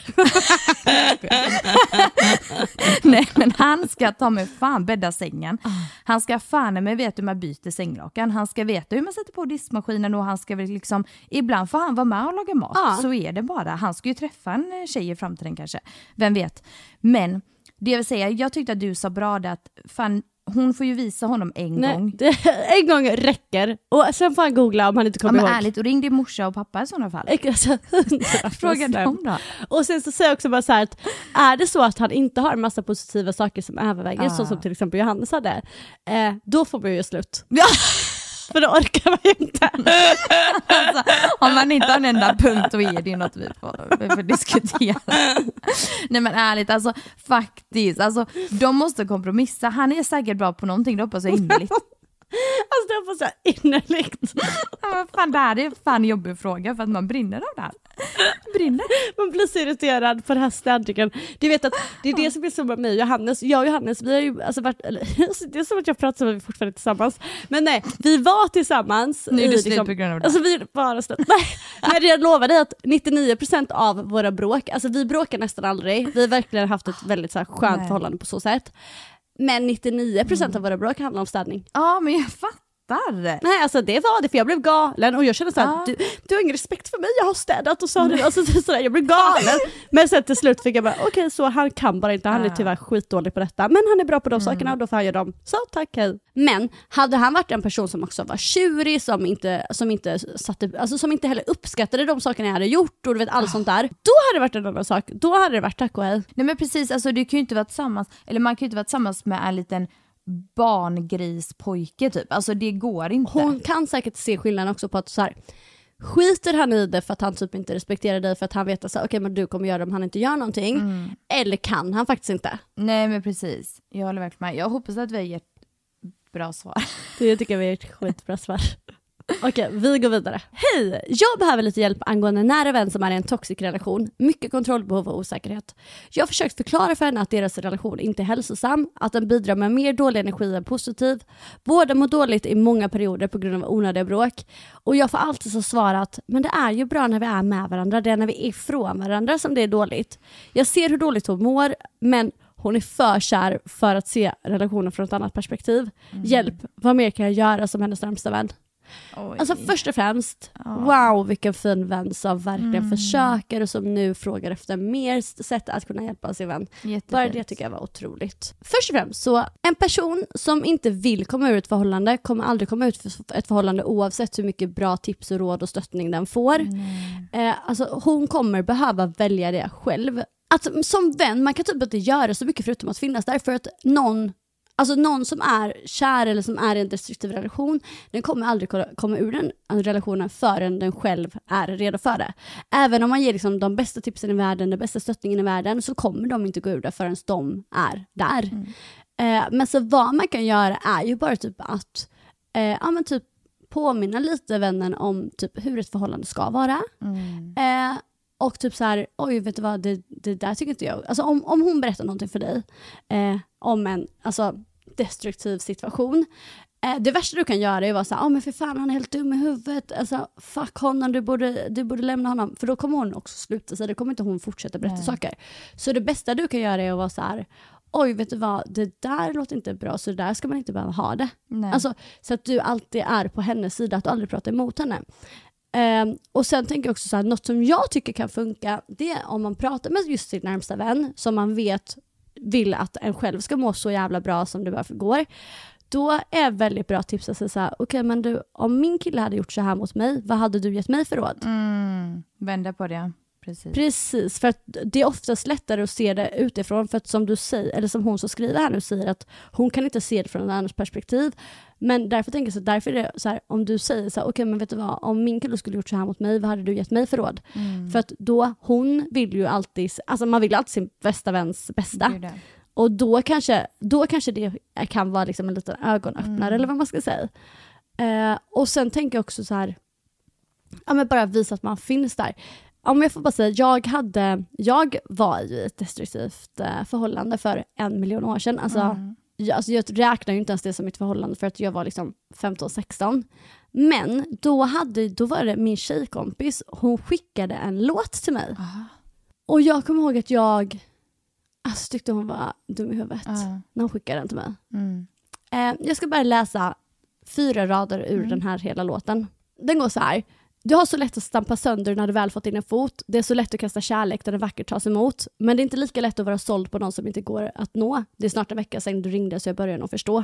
Nej men han ska ta med fan bädda sängen. Han ska fan med veta hur man byter sänglakan. Han ska veta hur man sätter på diskmaskinen och han ska väl liksom, ibland får han vara med och laga mat. Ja. Så är det bara. Han ska ju träffa en eh, tjej i framtiden kanske. Vem vet. Men det jag vill säga, jag tyckte att du sa bra det att fan, hon får ju visa honom en Nej, gång. det, [LAUGHS] en gång räcker. Och sen får han googla om han inte Ja, kommer men ihåg. ärligt, och ring din morsa och pappa i sådana fall. Alltså, 100%. Fråga dem då. Och sen så säger jag också bara så här att är det så att han inte har en massa positiva saker som överväger, Ah. så som till exempel Johannes hade, eh, då får man ju göra slut. [LAUGHS] [LAUGHS] Ja. För då orkar man ju inte. [LAUGHS] Alltså, om man inte har en enda punkt då är det ju något vi får, vi får diskutera. Nej men ärligt, alltså faktiskt, alltså, de måste kompromissa. Han är säkert bra på någonting, det hoppas jag innerligt. Alltså det var så här innerligt. Ja, fan, det här är fan en jobbig fråga för att man brinner av det här. Brinner. Man blir så irriterad på den här städningen. Du vet att det är det som är så med mig och Johannes. Jag och Johannes, vi har ju alltså varit, eller, [LAUGHS] det är som att jag pratar som att vi fortfarande är tillsammans. Men nej, vi var tillsammans. Nu är det slut på grund av det. Alltså vi bara slut. Men jag lovar dig att 99% av våra bråk, alltså vi bråkar nästan aldrig. Vi har verkligen haft ett väldigt så här, skönt Nej. förhållande på så sätt. Men 99% av våra bråk handlar om städning. Ja men jag fattar. Nej alltså det var det för jag blev galen och jag kände såhär, du, du har ingen respekt för mig, jag har städat och så har du, alltså, så- jag blev galen. [LAUGHS] Men sen till slut fick jag bara, okej så han kan bara inte, han är tyvärr skitdålig på detta, men han är bra på de sakerna och då får han göra dem. Så tack hej. Men hade han varit en person som också var tjurig, som inte, som inte, satte, alltså, som inte heller uppskattade de sakerna jag hade gjort och du vet allt sånt där, då hade det varit en annan sak. Då hade det varit tack och hej. Nej men precis, alltså du kan ju inte vara tillsammans, eller man kan ju inte vara tillsammans med en liten barngrispojke typ. Alltså det går inte. Hon kan säkert se skillnaden också på att så här, skiter han i det för att han typ inte respekterar dig för att han vet att okej men du kommer göra det om han inte gör någonting. Eller kan han faktiskt inte? Nej men precis, jag håller verkligen med. Jag hoppas att vi har gett bra svar. Det tycker jag är ett skitbra svar. Okej, vi går vidare. Hej! Jag behöver lite hjälp angående en nära vän som är i en toxic relation. Mycket kontrollbehov och osäkerhet. Jag har försökt förklara för henne att deras relation inte är hälsosam, att den bidrar med mer dålig energi än positiv. Båda mår dåligt i många perioder på grund av onödiga bråk. Och jag får alltid så svarat, men det är ju bra när vi är med varandra, det är när vi är ifrån varandra som det är dåligt. Jag ser hur dåligt hon mår, men hon är för kär för att se relationen från ett annat perspektiv. Hjälp, vad mer kan jag göra som hennes närmsta vän? Oj. Alltså först och främst, wow vilken fin vän som verkligen Mm. försöker och som nu frågar efter mer sätt att kunna hjälpa sin vän. Jättefint. Bara det tycker jag var otroligt. Först och främst, så en person som inte vill komma ur ett förhållande kommer aldrig komma ut för ett förhållande oavsett hur mycket bra tips och råd och stöttning den får. Eh, alltså, hon kommer behöva välja det själv. Att, som vän, man kan typ inte göra så mycket förutom att finnas där för att någon Alltså någon som är kär eller som är i en destruktiv relation, den kommer aldrig komma ur den relationen förrän den själv är redo för det. Även om man ger liksom de bästa tipsen i världen, den bästa stöttningen i världen, så kommer de inte gå ur det förrän de är där. Eh, men så vad man kan göra är ju bara typ att eh, ja men typ påminna lite vännen om typ hur ett förhållande ska vara. Eh, och typ så här, oj vet du vad, det, det där tycker inte jag. Alltså om, om hon berättar någonting för dig eh, om en alltså, destruktiv situation. Eh, det värsta du kan göra är att vara så här, oh, men för fan han är helt dum i huvudet, alltså fuck honom, du borde, du borde lämna honom. För då kommer hon också sluta sig, då kommer inte hon fortsätta berätta Nej. saker. Så det bästa du kan göra är att vara så här, oj vet du vad, det där låter inte bra, så det där ska man inte behöva ha det. Nej. Alltså, så att du alltid är på hennes sida, att du aldrig pratar emot henne. Um, och sen tänker jag också så här, något som jag tycker kan funka, det är om man pratar med just sin närmsta vän, som man vet vill att en själv ska må så jävla bra som det bara går. Då är väldigt bra tips att säga så här, okej men du, om min kille hade gjort så här mot mig, vad hade du gett mig för råd? Mm, vända på det. Precis. Precis, för att det är oftast lättare att se det utifrån, för att som du säger, eller som hon som skriver här nu säger, att hon kan inte se det från en annans perspektiv. Men därför tänker jag så, därför är det så här, om du säger så här, okej men vet du vad, om min kille skulle gjort så här mot mig, vad hade du gett mig för råd? Mm. För att då, hon vill ju alltid, alltså man vill alltid sin bästa väns bästa. Och då kanske, då kanske det kan vara liksom en liten ögonöppnare Mm. eller vad man ska säga. Eh, och sen tänker jag också så här, ja men bara visa att man finns där. Om jag får bara säga, jag, hade, jag var i ett destruktivt eh, förhållande för en miljon år sedan. Alltså, Mm. jag, alltså jag räknar ju inte ens det som mitt förhållande för att jag var liksom 15-16. Men då, hade, då var det min tjejkompis, hon skickade en låt till mig. Aha. Och jag kommer ihåg att jag alltså, tyckte hon var dum i huvudet Ja. när hon skickade den till mig. Mm. Eh, jag ska bara läsa fyra rader ur Mm. den här hela låten. Den går så här. Du har så lätt att stampa sönder när du väl fått in en fot. Det är så lätt att kasta kärlek där den vackert tas emot. Men det är inte lika lätt att vara såld på någon som inte går att nå. Det är snart en vecka sedan du ringde så jag börjar nog förstå.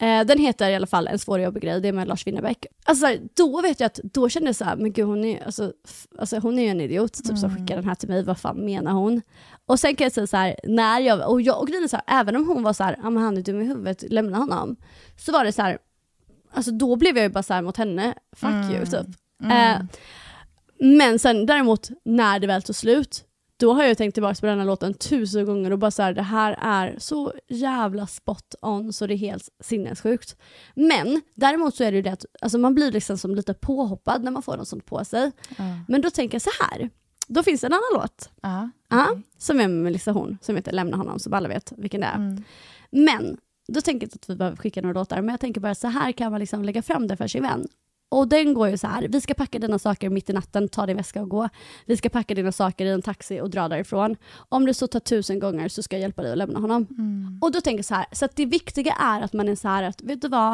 Eh, den heter i alla fall En svår och jobbig grej, det är med Lars Winnerbäck. Alltså här, då vet jag att, då kände jag så här, men gud hon är, alltså, alltså, hon är ju en idiot typ, som skickar den här till mig, vad fan menar hon? Och sen kan jag säga så här, när jag, och jag och grejen är så här, även om hon var så här, ja men han är dum i huvudet, lämna honom. Så var det så här, alltså då blev jag ju bara så mot henne, fuck you typ. Eh, men sen däremot, när det väl tog slut, då har jag tänkt tillbaka på den här låten tusen gånger och bara så här, det här är så jävla spot on så det är helt sinnessjukt. Men däremot så är det ju det att alltså man blir liksom som lite påhoppad när man får något sånt på sig. Ja. Men då tänker jag så här, då finns det en annan låt. Ja. Ja, som är med Melissa Horn, som heter Lämna honom, som alla vet vilken det är. Mm. Men, då tänker jag inte att vi behöver skicka några låtar, men jag tänker bara så här kan man liksom lägga fram det för sin vän. Och den går ju så här, vi ska packa dina saker mitt i natten, ta din väska och gå. Vi ska packa dina saker i en taxi och dra därifrån. Om det så tar tusen gånger så ska jag hjälpa dig att lämna honom. Och då tänker jag så här, så det viktiga är att man är så här att, vet du vad,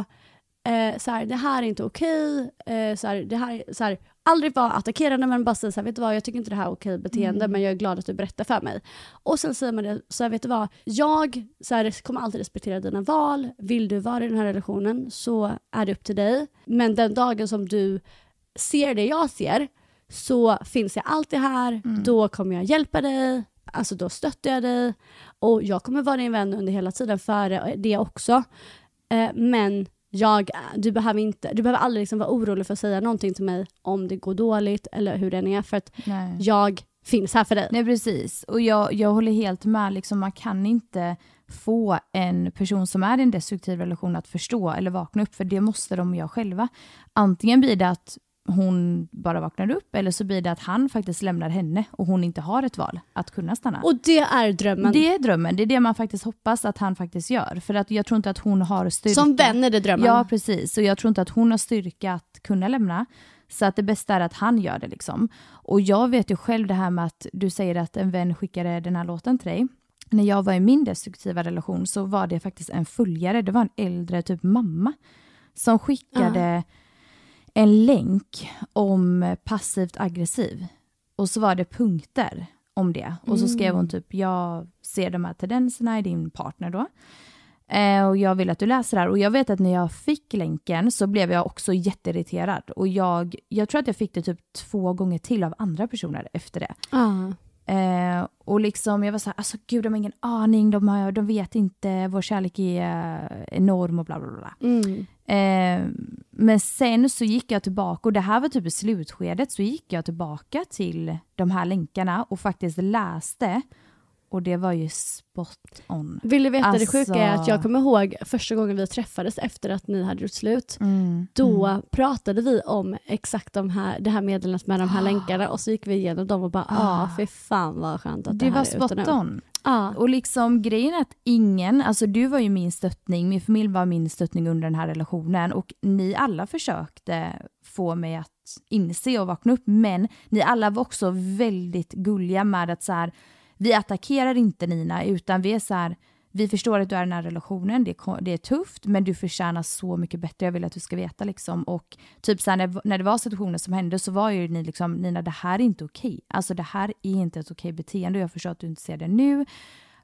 eh, så här, det här är inte okej, eh, så här, det här, så här, aldrig vara attackerande men bara säga så här, vet du vad, jag tycker inte det här är okej beteende men jag är glad att du berättar för mig. Och sen säger man det, så här, vet du vad, jag så här, kommer alltid respektera dina val, vill du vara i den här relationen så är det upp till dig. Men den dagen som du ser det jag ser så finns jag alltid här, då kommer jag hjälpa dig, alltså då stöttar jag dig och jag kommer vara din vän under hela tiden för det också. Eh, men jag, du, behöver inte, du behöver aldrig liksom vara orolig för att säga någonting till mig om det går dåligt eller hur den är för att Nej. jag finns här för dig. Nej precis, och jag, jag håller helt med. Liksom, man kan inte få en person som är i en destruktiv relation att förstå eller vakna upp, för det måste de göra själva. Antingen blir det att hon bara vaknar upp, eller så blir det att han faktiskt lämnar henne och hon inte har ett val att kunna stanna. Och det är drömmen. det är drömmen, det är det man faktiskt hoppas att han faktiskt gör. För att jag tror inte att hon har styrka. Som vän är det drömmen. Ja, precis. Och jag tror inte att hon har styrka att kunna lämna. Så att det bästa är att han gör det liksom. Och jag vet ju själv det här med att du säger att en vän skickade den här låten till dig. När jag var i min destruktiva relation så var det faktiskt en följare, det var en äldre typ mamma som skickade en länk om passivt aggressiv. Och så var det punkter om det. Och så skrev hon typ, jag ser de här tendenserna i din partner då. Eh, och jag vill att du läser det här. Och jag vet att när jag fick länken så blev jag också jätteirriterad. Och jag, jag tror att jag fick det typ två gånger till av andra personer efter det. Ja. Eh, och liksom jag var så här, alltså gud de har ingen aning, de, har, de vet inte, vår kärlek är eh, enorm och bla bla bla. Mm. Eh, men sen så gick jag tillbaka, och det här var typ i slutskedet, så gick jag tillbaka till de här länkarna och faktiskt läste Och det var ju spot on. Vill du veta det Alltså- sjuka är att jag kommer ihåg första gången vi träffades efter att ni hade gjort slut. Mm. Då pratade vi om exakt de här, det här meddelandet med de här länkarna och så gick vi igenom dem och bara Ah. ah, fy fan vad skönt att det, Det här var är ute spot nu. on. Ja. Och liksom grejen är att ingen, alltså du var ju min stöttning, min familj var min stöttning under den här relationen och ni alla försökte få mig att inse och vakna upp men ni alla var också väldigt gulliga med att så här, vi attackerar inte Nina utan vi är så här, vi förstår att du är i den här relationen, det är, det är tufft men du förtjänar så mycket bättre, jag vill att du ska veta liksom. Och typ så här, när, när det var situationer som hände så var ju ni liksom, Nina det här är inte okej. Alltså det här är inte ett okej beteende jag förstår att du inte ser det nu.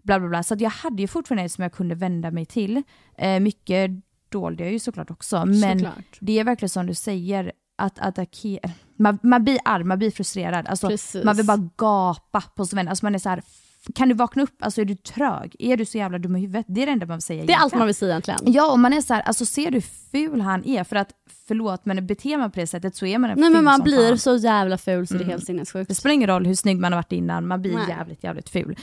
Bla bla bla. Så jag hade ju fortfarande som jag kunde vända mig till. Eh, mycket dolde jag ju såklart också. Men Såklart. det är verkligen som du säger, att attackera, man, man blir arg, man blir frustrerad. Alltså, Precis. man vill bara gapa på sin vän. Alltså man är så här, kan du vakna upp? Alltså är du trög? Är du så jävla dum i huvudet? Det är det enda man vill säga Det är allt man vill säga egentligen. Ja, och man är så här, alltså ser du hur ful han är? För att, förlåt, men beter man på det sättet så är man en Nej ful men man som blir fan. så jävla ful så det är Mm. helt sinnessjukt. Det spelar ingen roll hur snygg man har varit innan, man blir Nej. jävligt, jävligt ful.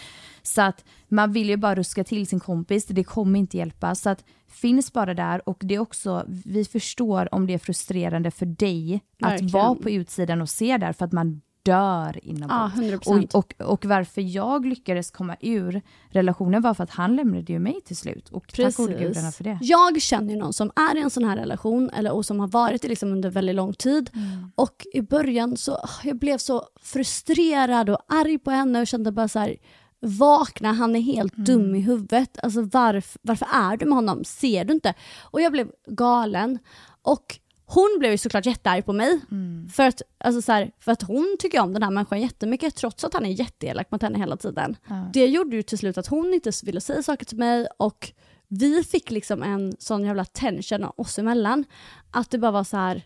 Så att man vill ju bara ruska till sin kompis, det kommer inte hjälpa. Så att finns bara där och det är också, vi förstår om det är frustrerande för dig Verkligen. att vara på utsidan och se där för att man dör inombords. Ja, 100%. och, och, och varför jag lyckades komma ur relationen var för att han lämnade ju mig till slut. Och tack gode gudarna för det. Jag känner ju någon som är i en sån här relation eller, och som har varit det liksom under väldigt lång tid. Mm. Och i början så jag blev så frustrerad och arg på henne och kände bara så här vakna, han är helt Mm. dum i huvudet. Alltså varf, varför är du med honom? Ser du inte? Och jag blev galen. Och hon blev ju såklart jättearg på mig. Mm. För, att, alltså så här, för att hon tycker om den här människan jättemycket trots att han är jätteelak mot henne hela tiden. Det gjorde ju till slut att hon inte ville säga saker till mig och vi fick liksom en sån jävla tension oss emellan. Att det bara var så här.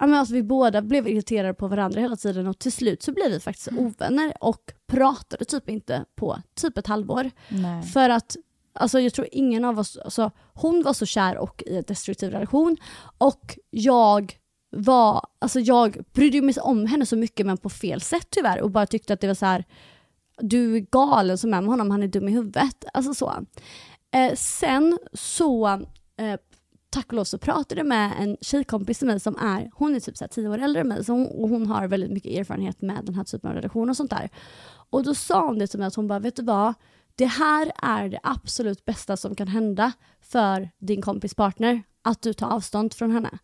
Ja, men alltså vi båda blev irriterade på varandra hela tiden och till slut så blev vi faktiskt ovänner och pratade typ inte på typ ett halvår. Nej. För att alltså jag tror ingen av oss, alltså, hon var så kär och i en destruktiv relation och jag var, alltså jag brydde mig om henne så mycket men på fel sätt tyvärr och bara tyckte att det var så här du är galen som är med honom, han är dum i huvudet. Alltså så. Eh, sen så, eh, tack och lov så pratade jag med en tjejkompis till mig som är, hon är typ så här tio år äldre än mig så hon, och hon har väldigt mycket erfarenhet med den här typen av relationer. och sånt där. Och då sa hon det till mig att hon bara, vet du vad? Det här är det absolut bästa som kan hända för din kompis partner, att du tar avstånd från henne.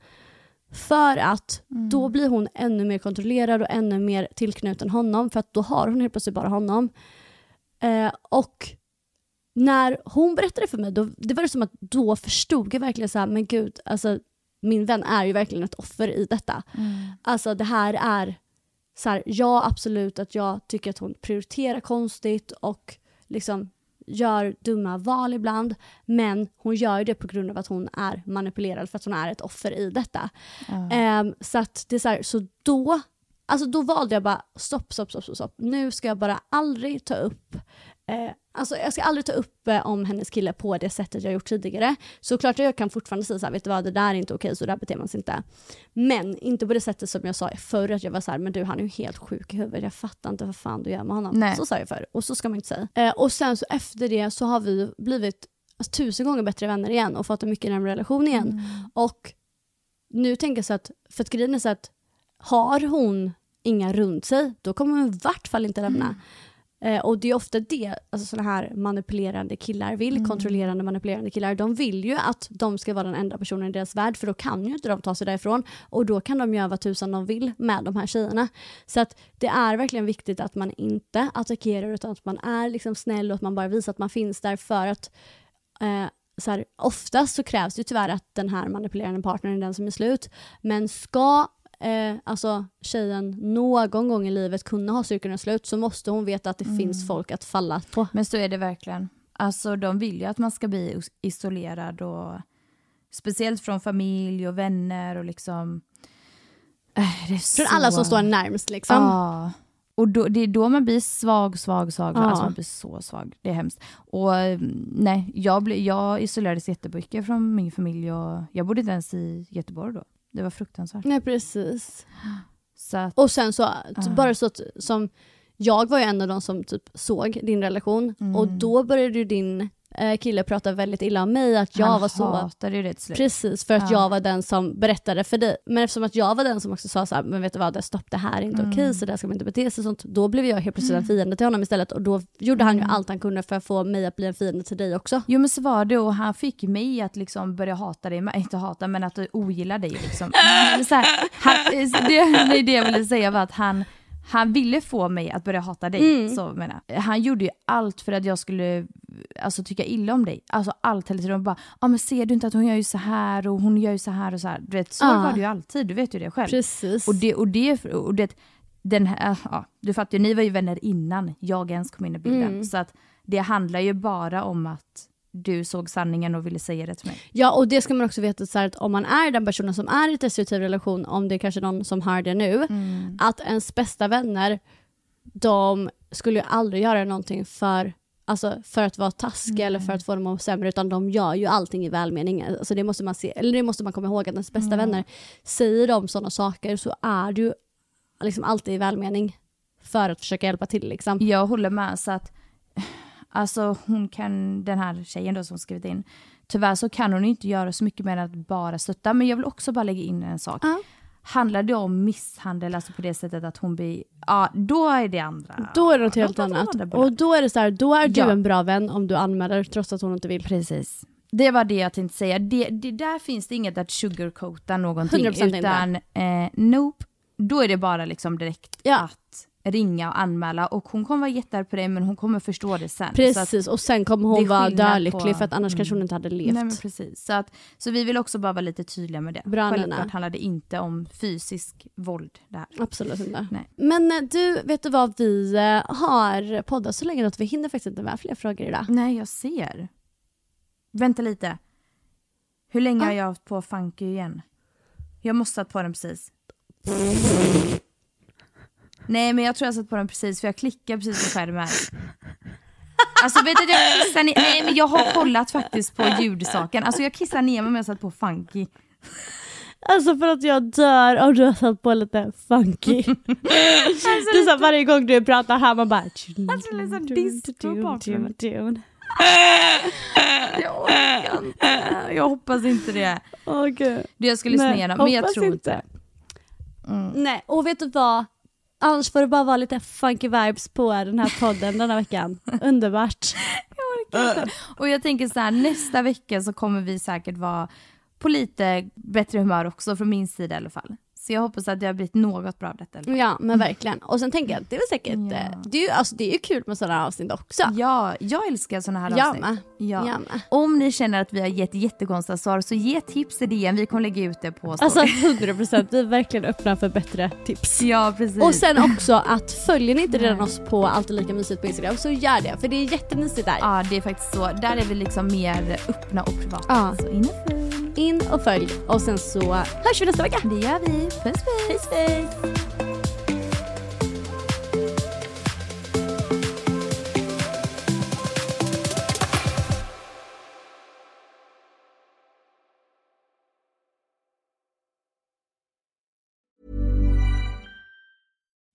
För att då blir hon ännu mer kontrollerad och ännu mer tillknuten honom för att då har hon helt plötsligt bara honom. Eh, och när hon berättade för mig, då, det var det som att då förstod jag verkligen så här, men gud, alltså min vän är ju verkligen ett offer i detta. Alltså det här är, så här, ja absolut att jag tycker att hon prioriterar konstigt och liksom gör dumma val ibland, men hon gör det på grund av att hon är manipulerad för att hon är ett offer i detta. Ehm, så att det är så här, så då, alltså då valde jag bara stopp, stopp, stopp, stopp, stopp. Nu ska jag bara aldrig ta upp Eh, alltså jag ska aldrig ta upp eh, om hennes kille på det sättet jag gjort tidigare. Såklart jag kan fortfarande säga så här, vet du vad, det där är inte okej, så där beter man sig inte. Men inte på det sättet som jag sa förr, att jag var så här, men du han är ju helt sjuk i huvudet, jag fattar inte vad fan du gör med honom. Nej. Så sa jag förr, och så ska man inte säga. Eh, och sen så efter det så har vi blivit alltså, tusen gånger bättre vänner igen och fått en mycket närmare relation igen. Och nu tänker jag så att, för att grejen är så att har hon inga runt sig, då kommer hon i vart fall inte lämna. Eh, och det är ofta det alltså såna här manipulerande killar vill, kontrollerande manipulerande killar. De vill ju att de ska vara den enda personen i deras värld för då kan ju inte de ta sig därifrån och då kan de göra vad tusan de vill med de här tjejerna. Så att det är verkligen viktigt att man inte attackerar utan att man är liksom snäll och att man bara visar att man finns där för att eh, så här, oftast så krävs det ju tyvärr att den här manipulerande partnern är den som är slut. Men ska eh, alltså tjejen någon gång i livet kunna ha styrkan slut så måste hon veta att det finns folk att falla på. Men så är det verkligen. Alltså de vill ju att man ska bli is- isolerad och speciellt från familj och vänner och liksom... Äh, Från så... alla som står närmst liksom. Ja. Och då, det är då man blir svag, svag, svag. Ja. Alltså man blir så svag. Det är hemskt. Och mm, nej, jag, blev, jag isolerades jättemycket från min familj och jag bodde inte ens i Göteborg då. Det var fruktansvärt. Nej precis. Så att, Och sen så, bara så att, som jag var ju en av de som typ såg din relation Mm. och då började ju din kille prata väldigt illa om mig, att jag Han var så... Precis, för att Ja. jag var den som berättade för dig. Men eftersom att jag var den som också sa så här, men vet du vad, det, stopp det här är inte Mm. okej, så där ska man inte bete sig. Sånt. Då blev jag helt plötsligt en fiende till honom istället och då gjorde han ju Mm. allt han kunde för att få mig att bli en fiende till dig också. Jo men så var det och han fick mig att liksom börja hata dig, inte hata men att ogilla dig liksom. [LAUGHS] Så här, han, det, det jag ville säga var att han, han ville få mig att börja hata dig. Mm. Så menar. Han gjorde ju allt för att jag skulle alltså, tycka illa om dig. Alltså allt hela tiden. Bara, ja men ser du inte att hon gör ju så här och hon gör ju så här och så här. Du vet, så Ja. var det ju alltid, du vet ju det själv. Precis. Och det, och det, och det den här, ja, du fattar ju, ni var ju vänner innan jag ens kom in i bilden. Mm. Så att det handlar ju bara om att du såg sanningen och ville säga det till mig. Ja, och det ska man också veta så här, att om man är den personen som är i en destruktiv relation, om det är kanske någon som hör det nu, Mm. att ens bästa vänner, de skulle ju aldrig göra någonting för, alltså, för att vara taskiga eller för att få dem att må sämre, utan de gör ju allting i välmening. Alltså, det, måste man se, eller det måste man komma ihåg, att ens bästa vänner, säger de sådana saker så är du liksom alltid i välmening för att försöka hjälpa till. Liksom. Jag håller med, så att alltså hon kan, den här tjejen då som skrivit in, tyvärr så kan hon inte göra så mycket mer än att bara stötta. Men jag vill också bara lägga in en sak. Ja. Handlar det om misshandel, alltså på det sättet att hon blir, ja då är det andra. Då är det något helt annat. bollar. Och då är det så här, då är du Ja. en bra vän om du anmäler trots att hon inte vill. Precis. Det var det jag tänkte säga. Det, det, där finns det inget att sugarcoata någonting. 100% inte. utan eh, nope, då är det bara liksom direkt Ja. att ringa och anmäla. Och hon kommer vara jättearg på dig men hon kommer förstå det sen. Precis, och sen kommer hon vara dölycklig på- för att annars Mm. kanske hon inte hade levt. nej, men precis. Så, att, så vi vill också bara vara lite tydliga med det. Bra, Självklart handlar det inte om fysisk våld det här. Absolut inte. Nej. Men eh, du, vet du vad? Vi eh, har poddat så länge att vi hinner faktiskt inte med fler frågor idag. Nej, jag ser. Vänta lite. Hur länge Ah. har jag haft på Funky igen? Jag måste ha satt på den precis. Nej, men jag tror jag satt på den precis för jag klickar precis på skärmen. Alltså vet du att jag kissar ner, nej men jag har kollat faktiskt på ljudsaken. Alltså jag kissar ner mig om jag satt på Funky. Alltså för att jag dör om du har satt på lite funky. det är så varje gång du pratar här man bara... Alltså, det är så disco tune. Jag orkar inte. Jag hoppas inte det. Gud. Det jag skulle lyssna Nej, igenom, men jag tror inte. Mm. Nej, och vet du vad? Annars får det bara vara lite funky vibes på den här podden denna veckan. [LAUGHS] Underbart. Och jag tänker så här, nästa vecka så kommer vi säkert vara på lite bättre humör också, från min sida i alla fall. Så jag hoppas att det har blivit något bra av detta. Ja, men verkligen. Och sen tänker jag att det är säkert, Ja. eh, det, är ju, alltså, det är ju kul med sådana här avsnitt också. Ja, jag älskar såna här Jag avsnitt. med. Ja. Jag med. Om ni känner att vi har gett jättekonstiga svar så ge tips i DM, vi kommer lägga ut det på story. Alltså 100% vi är verkligen öppna för bättre tips. ja, precis. Och sen också att följer ni inte redan oss på Alltid Lika Mysigt på Instagram så gör det för det är jättemysigt där. Ja, det är faktiskt så. Där är vi liksom mer öppna och privata. Ja. Så in och följ. In och följ och sen så hörs vi nästa vecka. Det gör vi. Puss puss. Puss puss!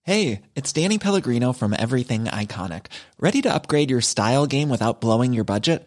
Hey, it's Danny Pellegrino from Everything Iconic. Ready to upgrade your style game without blowing your budget?